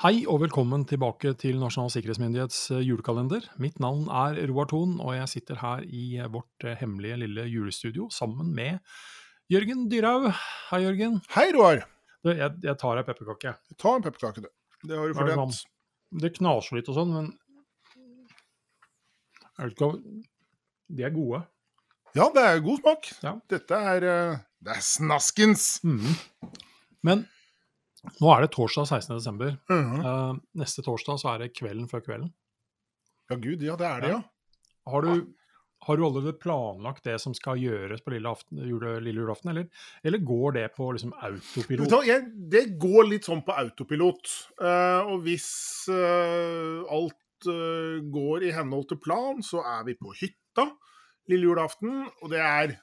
Hei og velkommen tilbake til Nasjonal sikkerhetsmyndighets eh, julekalender. Mitt navn er Roar Thon, og jeg sitter her i eh, vårt eh, hemmelige lille julestudio sammen med Jørgen Dyrhaug. Hei, Jørgen. Hei, Roar. Du, jeg, jeg tar ei pepperkake. Ta en pepperkake, du. Det har du Hva er det fortjent. Det knaser litt og sånn, men De er gode. Ja, det er god smak. Ja. Dette er Det er snaskens. Mhm. Men nå er det torsdag 16. desember. -hmm. uh, neste torsdag så er det kvelden før kvelden. Ja, gud, ja, det er det, ja. Har du, har du allerede planlagt det som skal gjøres på lille, aften, jule, lille julaften, eller, eller går det på liksom autopilot? jeg, det går litt sånn på autopilot. Uh, og hvis uh, alt eh, går i henhold til plan, så er vi på hytta lille julaften, og det er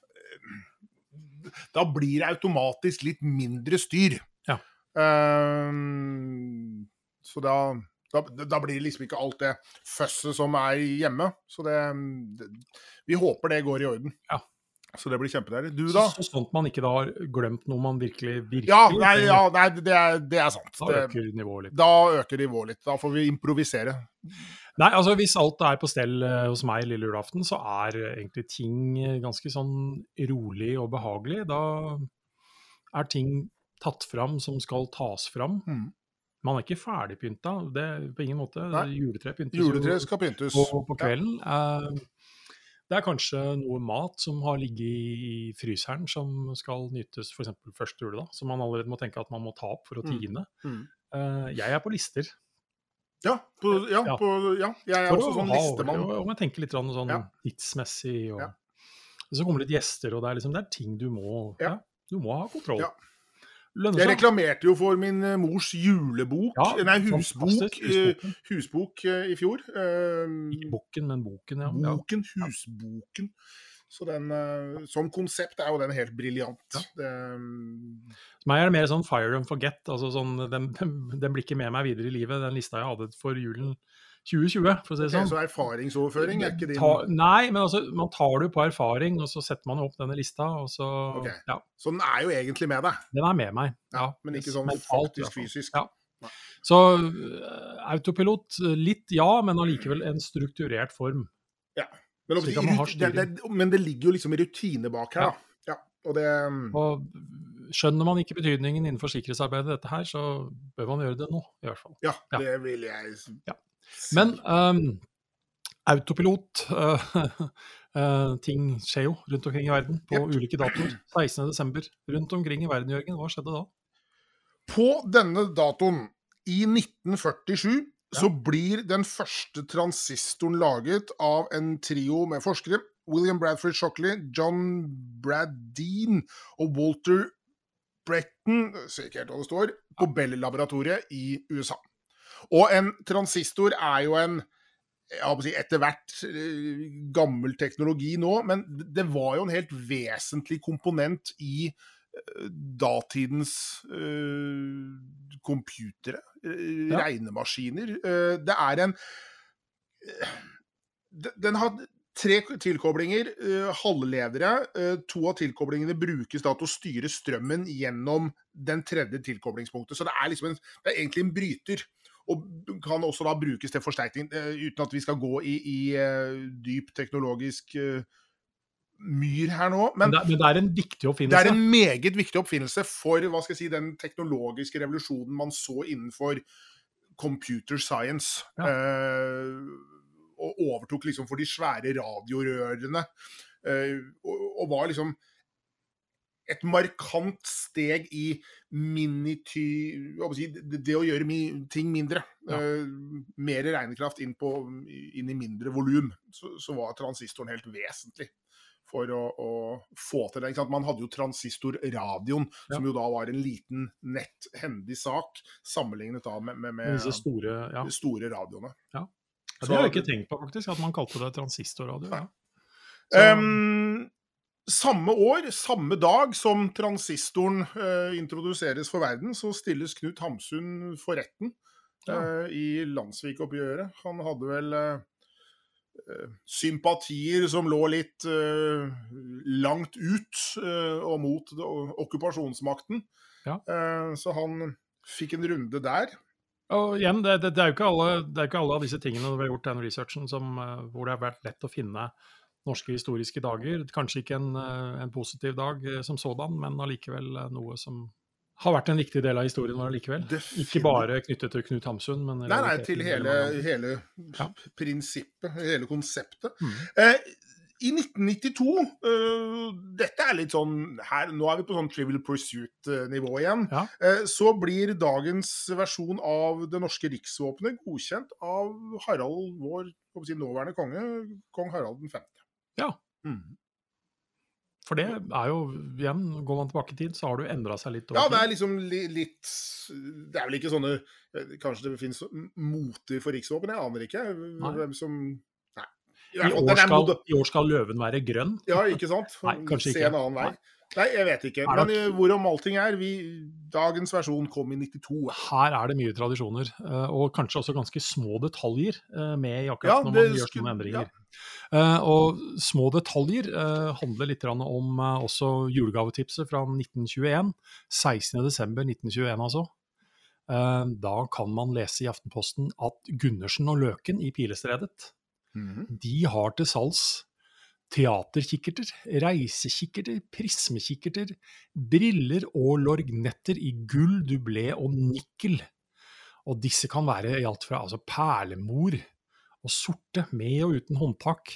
Da blir det automatisk litt mindre styr. Ja. Eh, så da, da Da blir det liksom ikke alt det føsset som er hjemme. Så det, det Vi håper det går i orden. Ja. Så det blir kjempedeilig. Du, da? Så, sånn at man ikke da har glemt noe man virkelig, virkelig Ja, nei, ja, nei det, er, det er sant. Da øker nivået litt. da øker nivået litt. Da får vi improvisere. Nei, altså Hvis alt er på stell eh, hos meg lille julaften, så er eh, egentlig ting eh, ganske sånn rolig og behagelig. Da er ting tatt fram som skal tas fram. Mm. Man er ikke ferdigpynta, det er på ingen måte. Nei. Juletre pyntes Juletre skal pyntes. på, på kvelden. Eh, det er kanskje noe mat som har ligget i fryseren som skal nytes f.eks. første juledag, som man allerede må tenke at man må ta opp for å Mm. tine. Mm. Eh, jeg er på lister. Ja, på, ja, Ja. på, ja, jeg er For også sånn listemann. Og jeg tenker litt sånn Ja. tidsmessig. Og, Ja. og så kommer det litt gjester, og det er liksom det er ting du må Ja. ja, Du må ha kontroll. Ja. Lønner Jeg reklamerte jo for min eh, mors julebok, Ja, nei, husbok, eh, husboken. husbok eh, i fjor. Eh, Ikke boken, men boken, ja. Boken, husboken. Så den, eh, som konsept er jo den helt briljant. Ja. Det, For meg er det mer sånn fire and forget. altså sånn, den, den, den blir ikke med meg videre i livet, den lista jeg hadde for julen 2020, for å si det sånn. sånn. så erfaringsoverføring er ikke din Ta, nei, men altså, man tar det jo på erfaring, og så setter man jo opp denne lista, og så Ok. Ja, Så den er jo egentlig med deg, den er med meg. ja, Ja, men ikke sånn mentalt faktisk fysisk. Ja. Så øh, autopilot, litt ja, men allikevel en strukturert form. Men, Slik at det, det, men det ligger jo liksom rutine bak her, Ja. da. Ja, og det Og skjønner man ikke betydningen innenfor sikkerhetsarbeidet dette her, så bør man gjøre det nå, i hvert fall. Ja, Ja. det vil jeg Ja. Men um, autopilot uh, uh, Ting skjer jo rundt omkring i verden på yep. ulike datoer. 16.12. rundt omkring i verden, Jørgen. Hva skjedde da? På denne datoen, i 1947, Ja. så blir den første transistoren laget av en trio med forskere. William Bradford Shockley, John Bradeen og Walter Bretton, ser ikke helt hva det står, på Bell-laboratoriet i USA. Og en transistor er jo en si etter hvert eh, gammel teknologi nå, men det var jo en helt vesentlig komponent i eh, datidens uh, computere, Ja. regnemaskiner. Uh, det er en Den har tre tilkoblinger, uh, halvledere. Uh, to av tilkoblingene brukes da til å styre strømmen gjennom den tredje tilkoblingspunktet. Så det er liksom en, det er egentlig en bryter. Og kan også da brukes til forsterkning, eh, uten at vi skal gå i, i eh, dyp teknologisk eh, myr her nå. Men Men det, men det er en viktig oppfinnelse? det er en meget viktig oppfinnelse for hva skal jeg si, den teknologiske revolusjonen man så innenfor computer science. Ja. Eh, og overtok liksom for de svære radiorørene. Eh, og, og var liksom et markant steg i minity... det, å gjøre ting mindre. Ja. Uh, mer regnekraft inn, på, inn i mindre volum. Så, så var transistoren helt vesentlig for å, å få til det. Man hadde jo transistorradioen, Ja. som jo da var en liten, nett, hendig sak, sammenlignet da med, med, Med disse store ja. store radioene. Ja, Det har jeg ikke tenkt på, faktisk, at man kalte det transistorradio. Ja. Ehm, samme år, samme dag som transistoren eh, introduseres for verden, så stilles Knut Hamsun for retten Ja. eh, i Landsvik-oppgjøret. Han hadde vel eh, eh, sympatier som lå litt eh, langt ut eh, og mot okkupasjonsmakten. Ja. Så han fikk en runde der. Og igjen, det, det, det, er jo ikke alle, det er ikke alle av disse tingene når vi har gjort den researchen som, hvor det har vært lett å finne norske historiske dager. Kanskje ikke en, eh, en positiv dag eh, som sådan, men allikevel noe som har vært en viktig del av historien vår allikevel. Ikke bare knyttet til Knut Hamsun, men Nei, nei, til hele, hele ja. prinsippet, hele konseptet. Mm. Eh, i 1992 uh, Dette er litt sånn her, Nå er vi på sånn Trivial Pursuit-nivå igjen. Ja. Uh, så blir dagens versjon av det norske riksvåpenet godkjent av Harald, vår si, nåværende konge, kong Harald 5. Ja. Mm. For det er jo, igjen, går man tilbake i tid, så har det jo endra seg litt. ja, det er liksom li, litt Det er vel ikke sånne Kanskje det finnes moter for riksvåpen, jeg aner ikke hvem som i, år skal, I, år skal, løven være grønn? Ja, ikke sant? Nei, kanskje Se en annen vei. Nei. Nei, jeg vet ikke. Men uh, hvorom allting er vi, Dagens versjon kom i 92. Her er det mye tradisjoner, uh, og kanskje også ganske små detaljer uh, med i akkurat ja, når man gjør sånne endringer. Ja. og små detaljer handler litt om også julegavetipset fra 1921. 16.12.1921, altså. da kan man lese i Aftenposten at Gundersen og Løken i Pilestredet Mm. De har til salgs teaterkikkerter, reisekikkerter, prismekikkerter, briller og lorgnetter i gull, dublé og nikkel. Og disse kan være i alt fra altså perlemor og sorte, med og uten håndtak.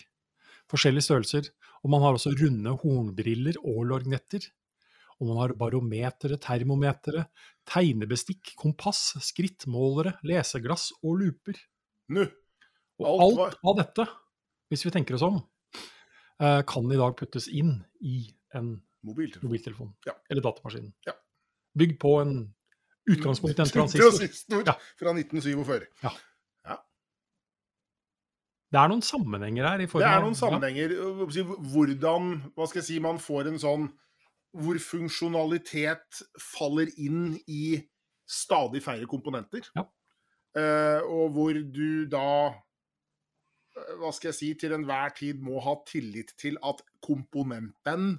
Forskjellige størrelser. Og man har også runde hornbriller og lorgnetter. Og man har barometere, termometere, tegnebestikk, kompass, skrittmålere, leseglass og luper. Nå, og alt, av dette, hvis vi tenker oss om, eh, kan i dag puttes inn i en mobiltelefon, mobiltelefon ja. eller datamaskin. Ja. Bygd på en utgangspunkt i en transistor. transistor ja. Fra 1947. Ja. Det er noen sammenhenger her. det er noen sammenhenger. Hvordan hva skal jeg si, man får en sånn Hvor funksjonalitet faller inn i stadig færre komponenter. Ja. Uh, og hvor du da hva skal jeg si, til enhver tid må ha tillit til at komponenten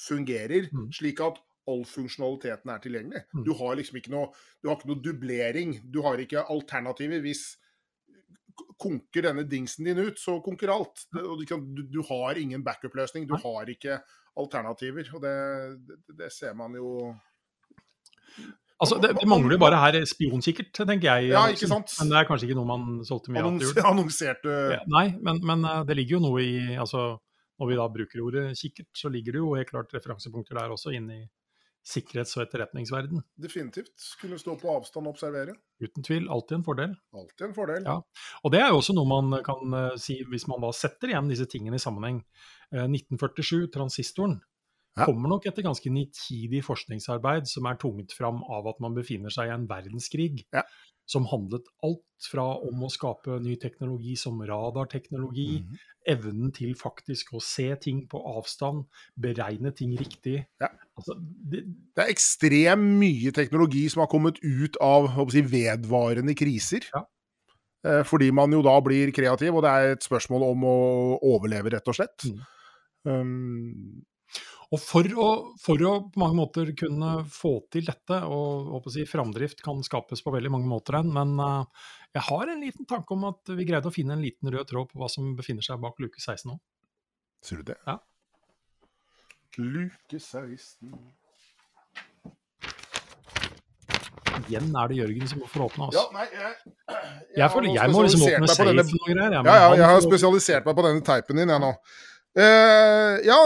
fungerer, mm. slik at all funksjonaliteten er tilgjengelig. Mm. Du har liksom ikke noe, du har ikke noe dublering. Du har ikke alternativer. Hvis konker denne dingsen din ut, så konker alt. Du, du, har ingen backup-løsning. Du har ikke alternativer. Og det, det, det ser man jo Altså, det, det, mangler jo bare her spionkikkert, tenker jeg. Ja, ikke sant? Men det er kanskje ikke noe man solgte mye Annons, av Annonserte ja, Nei, men, men, eh, det ligger jo noe i altså, Når vi da bruker ordet kikkert, så ligger det jo helt klart referansepunkter der også inne i sikkerhets- og etterretningsverden. Definitivt. Kunne stå på avstand og observere. Uten tvil. Alltid en fordel. Alltid en fordel. Ja. Og det er jo også noe man kan uh, si, hvis man da setter igjen disse tingene i sammenheng. Uh, 1947, transistoren ja. Kommer nok etter ganske nitidig forskningsarbeid som er tungt fram av at man befinner seg i en verdenskrig. Ja. Som handlet alt fra om å skape ny teknologi som radarteknologi, mm -hmm. evnen til faktisk å se ting på avstand, beregne ting riktig. Ja. Altså, det, det, er ekstremt mye teknologi som har kommet ut av si, vedvarende kriser. Eh, fordi man jo da blir kreativ, og det er et spørsmål om å overleve, rett og slett. Mm. Um, og for å, for å, på mange måter kunne få til dette, og, og si, framdrift kan skapes på veldig mange måter, enn, men uh, jeg har en liten tanke om at vi greide å finne en liten rød tråd på hva som befinner seg bak luke 16 nå. Ser du det? Ja. Luke 16 Igjen er det Jørgen som får åpne. Altså. Ja, nei, jeg, jeg, jeg, får, jeg må liksom åpne safe denne... og greier. Ja, ja, jeg har spesialisert meg på denne teipen din, jeg nå. Uh, ja,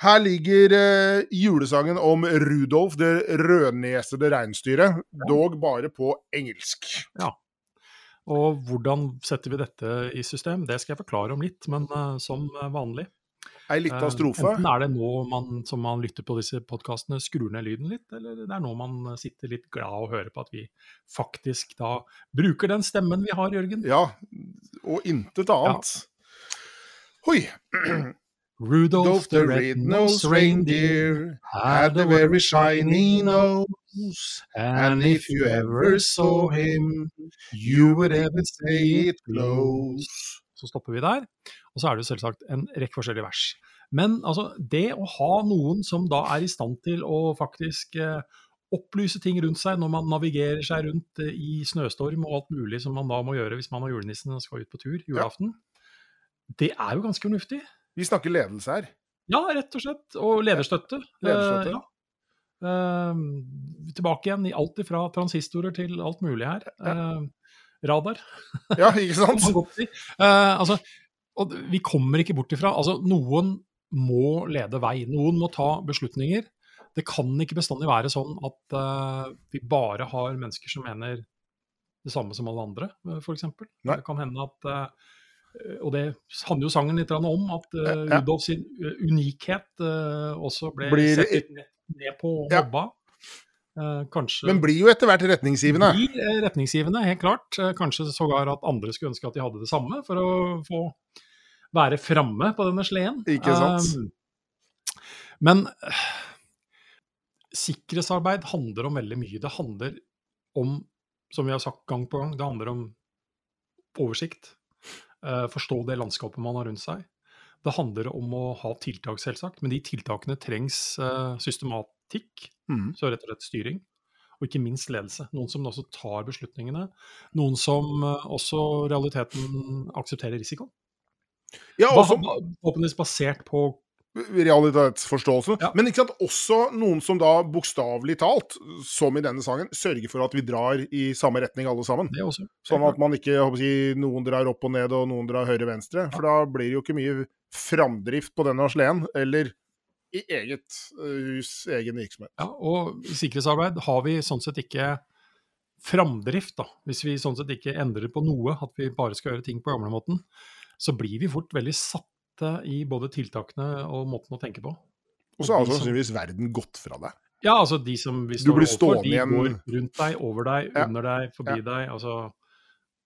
her ligger eh, julesangen om Rudolf det rødnesede reinsdyret, dog bare på engelsk. Ja. Og hvordan setter vi dette i system? Det skal jeg forklare om litt, men uh, som vanlig. Ei lita eh, strofe. Uh, enten er det nå man, som man lytter på disse podkastene, skrur ned lyden litt, eller det er nå man sitter litt glad og hører på at vi faktisk da bruker den stemmen vi har, Jørgen. Ja, og intet annet. Ja. Hoi. Rudolph the red-nosed reindeer had a very shiny nose, and if you ever saw him, you would ever say it glows. Så stopper vi der, og så er det selvsagt en rekke forskjellige vers. Men altså, det å ha noen som da er i stand til å faktisk eh, opplyse ting rundt seg når man navigerer seg rundt eh, i snøstorm og alt mulig som man da må gjøre hvis man har julenissen og skal ut på tur julaften. Det er jo ganske fornuftig. Vi snakker ledelse her. Ja, rett og slett. Og lederstøtte. Lederstøtte. Eh, ja. Uh, tilbake igjen i alt ifra transistorer til alt mulig her. Uh, radar. Ja, ikke sant? Eh, altså, og vi kommer ikke bort ifra altså, Noen må lede vei. Noen må ta beslutninger. Det kan ikke bestandig være sånn at vi bare har mennesker som mener det samme som alle andre, uh, f.eks. Det kan hende at Og det handler jo sangen litt om, at uh. Rudolf sin eh, unikhet uh, også ble Blir- sett litt ned, på og Ja. mobba. Uh, kanskje Men blir jo etter hvert retningsgivende. blir eh, retningsgivende, helt klart. Eh, Kanskje sågar at andre skulle ønske at de hadde det samme, for å få være framme på denne sleden. Ikke sant? Men eh, sikkerhetsarbeid handler om veldig mye. Det handler om, som vi har sagt gang på gang, det handler om oversikt. Eh, Forstå det landskapet man har rundt seg. Det handler om å ha tiltak, selvsagt, men de tiltakene trengs eh, systematikk Mm. så rett og slett styring. Og ikke minst ledelse. Noen som også tar beslutningene. Noen som eh, også realiteten aksepterer risikoen. Ja, også Forhåpentligvis basert på realitetsforståelse. Ja. Men ikke sant, også noen som da bokstavelig talt, som i denne sangen, sørger for at vi drar i samme retning alle sammen. det også. Sånn at man ikke håper å si, noen drar opp og ned og noen drar høyre-venstre. For da blir det jo ikke mye framdrift på denne sleden, eller i eget eh, hus, egen virksomhet. Ja, og i sikkerhetsarbeid har vi sånn sett ikke framdrift, da. Hvis vi sånn sett ikke endrer på noe, at vi bare skal gjøre ting på gamlemåten, så blir vi fort veldig satte i både tiltakene og måten å tenke på. Og så har altså, sannsynligvis verden gått fra deg. Ja, altså de som vi står overfor, de igjen- går rundt deg, over deg, Ja. under deg, forbi deg. altså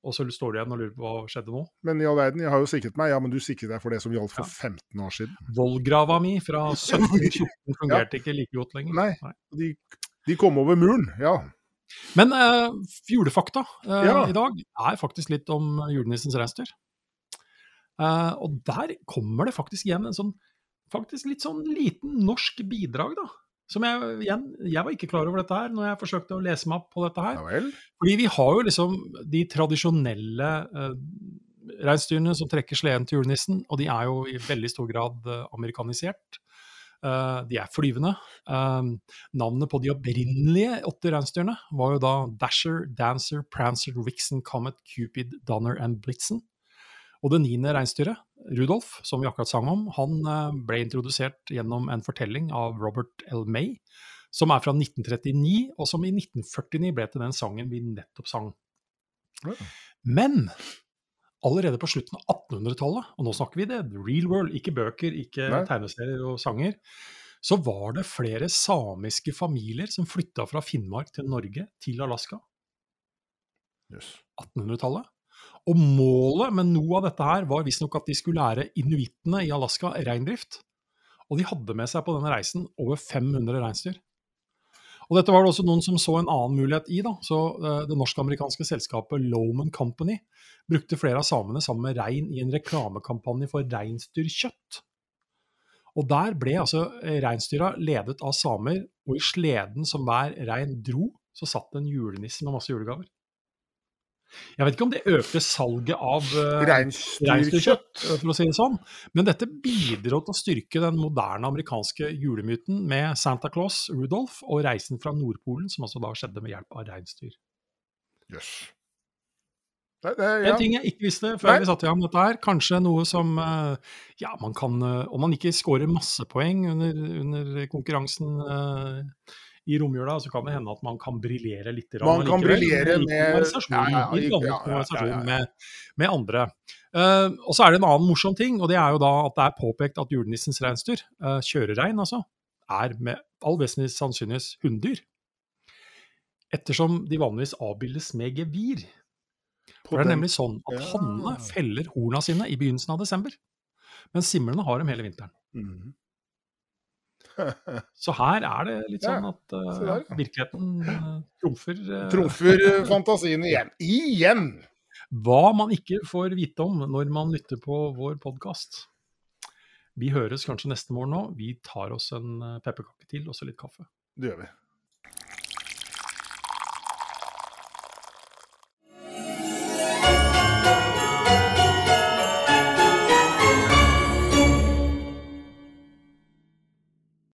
og så står du igjen og lurer på hva skjedde nå. Men i all verden, jeg har jo sikret meg. Ja, men du sikret deg for det som gjaldt for Ja. 15 år siden. Vollgrava mi fra 1714 fungerte ikke like godt lenger. Nei. De, de kom over muren, ja. Men uh, julefakta uh, Ja. i dag er faktisk litt om julenissens reinsdyr. Eh, og der kommer det faktisk igjen en sånn faktisk litt sånn liten norsk bidrag, da. Som jeg igjen Jeg var ikke klar over dette her når jeg forsøkte å lese meg opp på dette her. Ja. Fordi vi har jo liksom de tradisjonelle uh, reinsdyrene som trekker sleden til julenissen, og de er jo i veldig stor grad uh, amerikanisert. Uh, de er flyvende. Uh, navnet på de opprinnelige åtte reinsdyrene var jo da Dasher, Dancer, Prancer, Vixen, Comet, Cupid, Donner and Blitzen. Og det niende reinsdyret, Rudolf, som vi akkurat sang om, han eh, ble introdusert gjennom en fortelling av Robert L. May, som er fra 1939, og som i 1949 ble til den sangen vi nettopp sang. Men allerede på slutten av 1800-tallet, og nå snakker vi det, real world, ikke bøker, ikke Nei. tegneserier og sanger, så var det flere samiske familier som flytta fra Finnmark til Norge, til Alaska. Yes. 1800-tallet. Og målet med noe av dette her var visstnok at de skulle lære inuittene i Alaska reindrift. Og de hadde med seg på denne reisen over 500 reinsdyr. Og dette var det også noen som så en annen mulighet i. da, så eh, Det norsk-amerikanske selskapet Loman Company brukte flere av samene sammen med rein i en reklamekampanje for reinsdyrkjøtt. Og der ble altså eh, reinsdyra ledet av samer, og i sleden som hver rein dro, så satt det en julenisse med masse julegaver. Jeg vet ikke om det økte salget av uh, Reinsdyrkjøtt. eh, for å si det sånn, men dette bidro til å styrke den moderne amerikanske julemyten med Santa Claus, Rudolf og reisen fra Nordpolen, som altså da skjedde med hjelp av reinsdyr. Jøss. Det, det, En ting jeg ikke visste før Nei. vi satte i gang dette her, kanskje noe som eh, Ja, man kan Om man ikke scorer masse poeng under, under konkurransen i romjula, så kan det hende at man kan briljere litt. Man kan briljere med- ja, ja. Med, med andre. Uh, og så er det en annen morsom ting, og det er jo da at det er påpekt at julenissens reinsdyr, uh, kjørerein altså, er med all vesentlig sannsynligvis hunndyr. Ettersom de vanligvis avbildes med gevir. For det er nemlig sånn at hannene feller horna sine i begynnelsen av desember. Mens simlene har dem hele vinteren. Mhm. Så her er det litt sånn at uh, der, ja. virkeligheten uh, trumfer uh, Trumfer fantasien igjen. Igjen! hva man ikke får vite om når man lytter på vår podkast. Vi høres kanskje neste morgen nå. Vi tar oss en pepperkake til og så litt kaffe. Det gjør vi.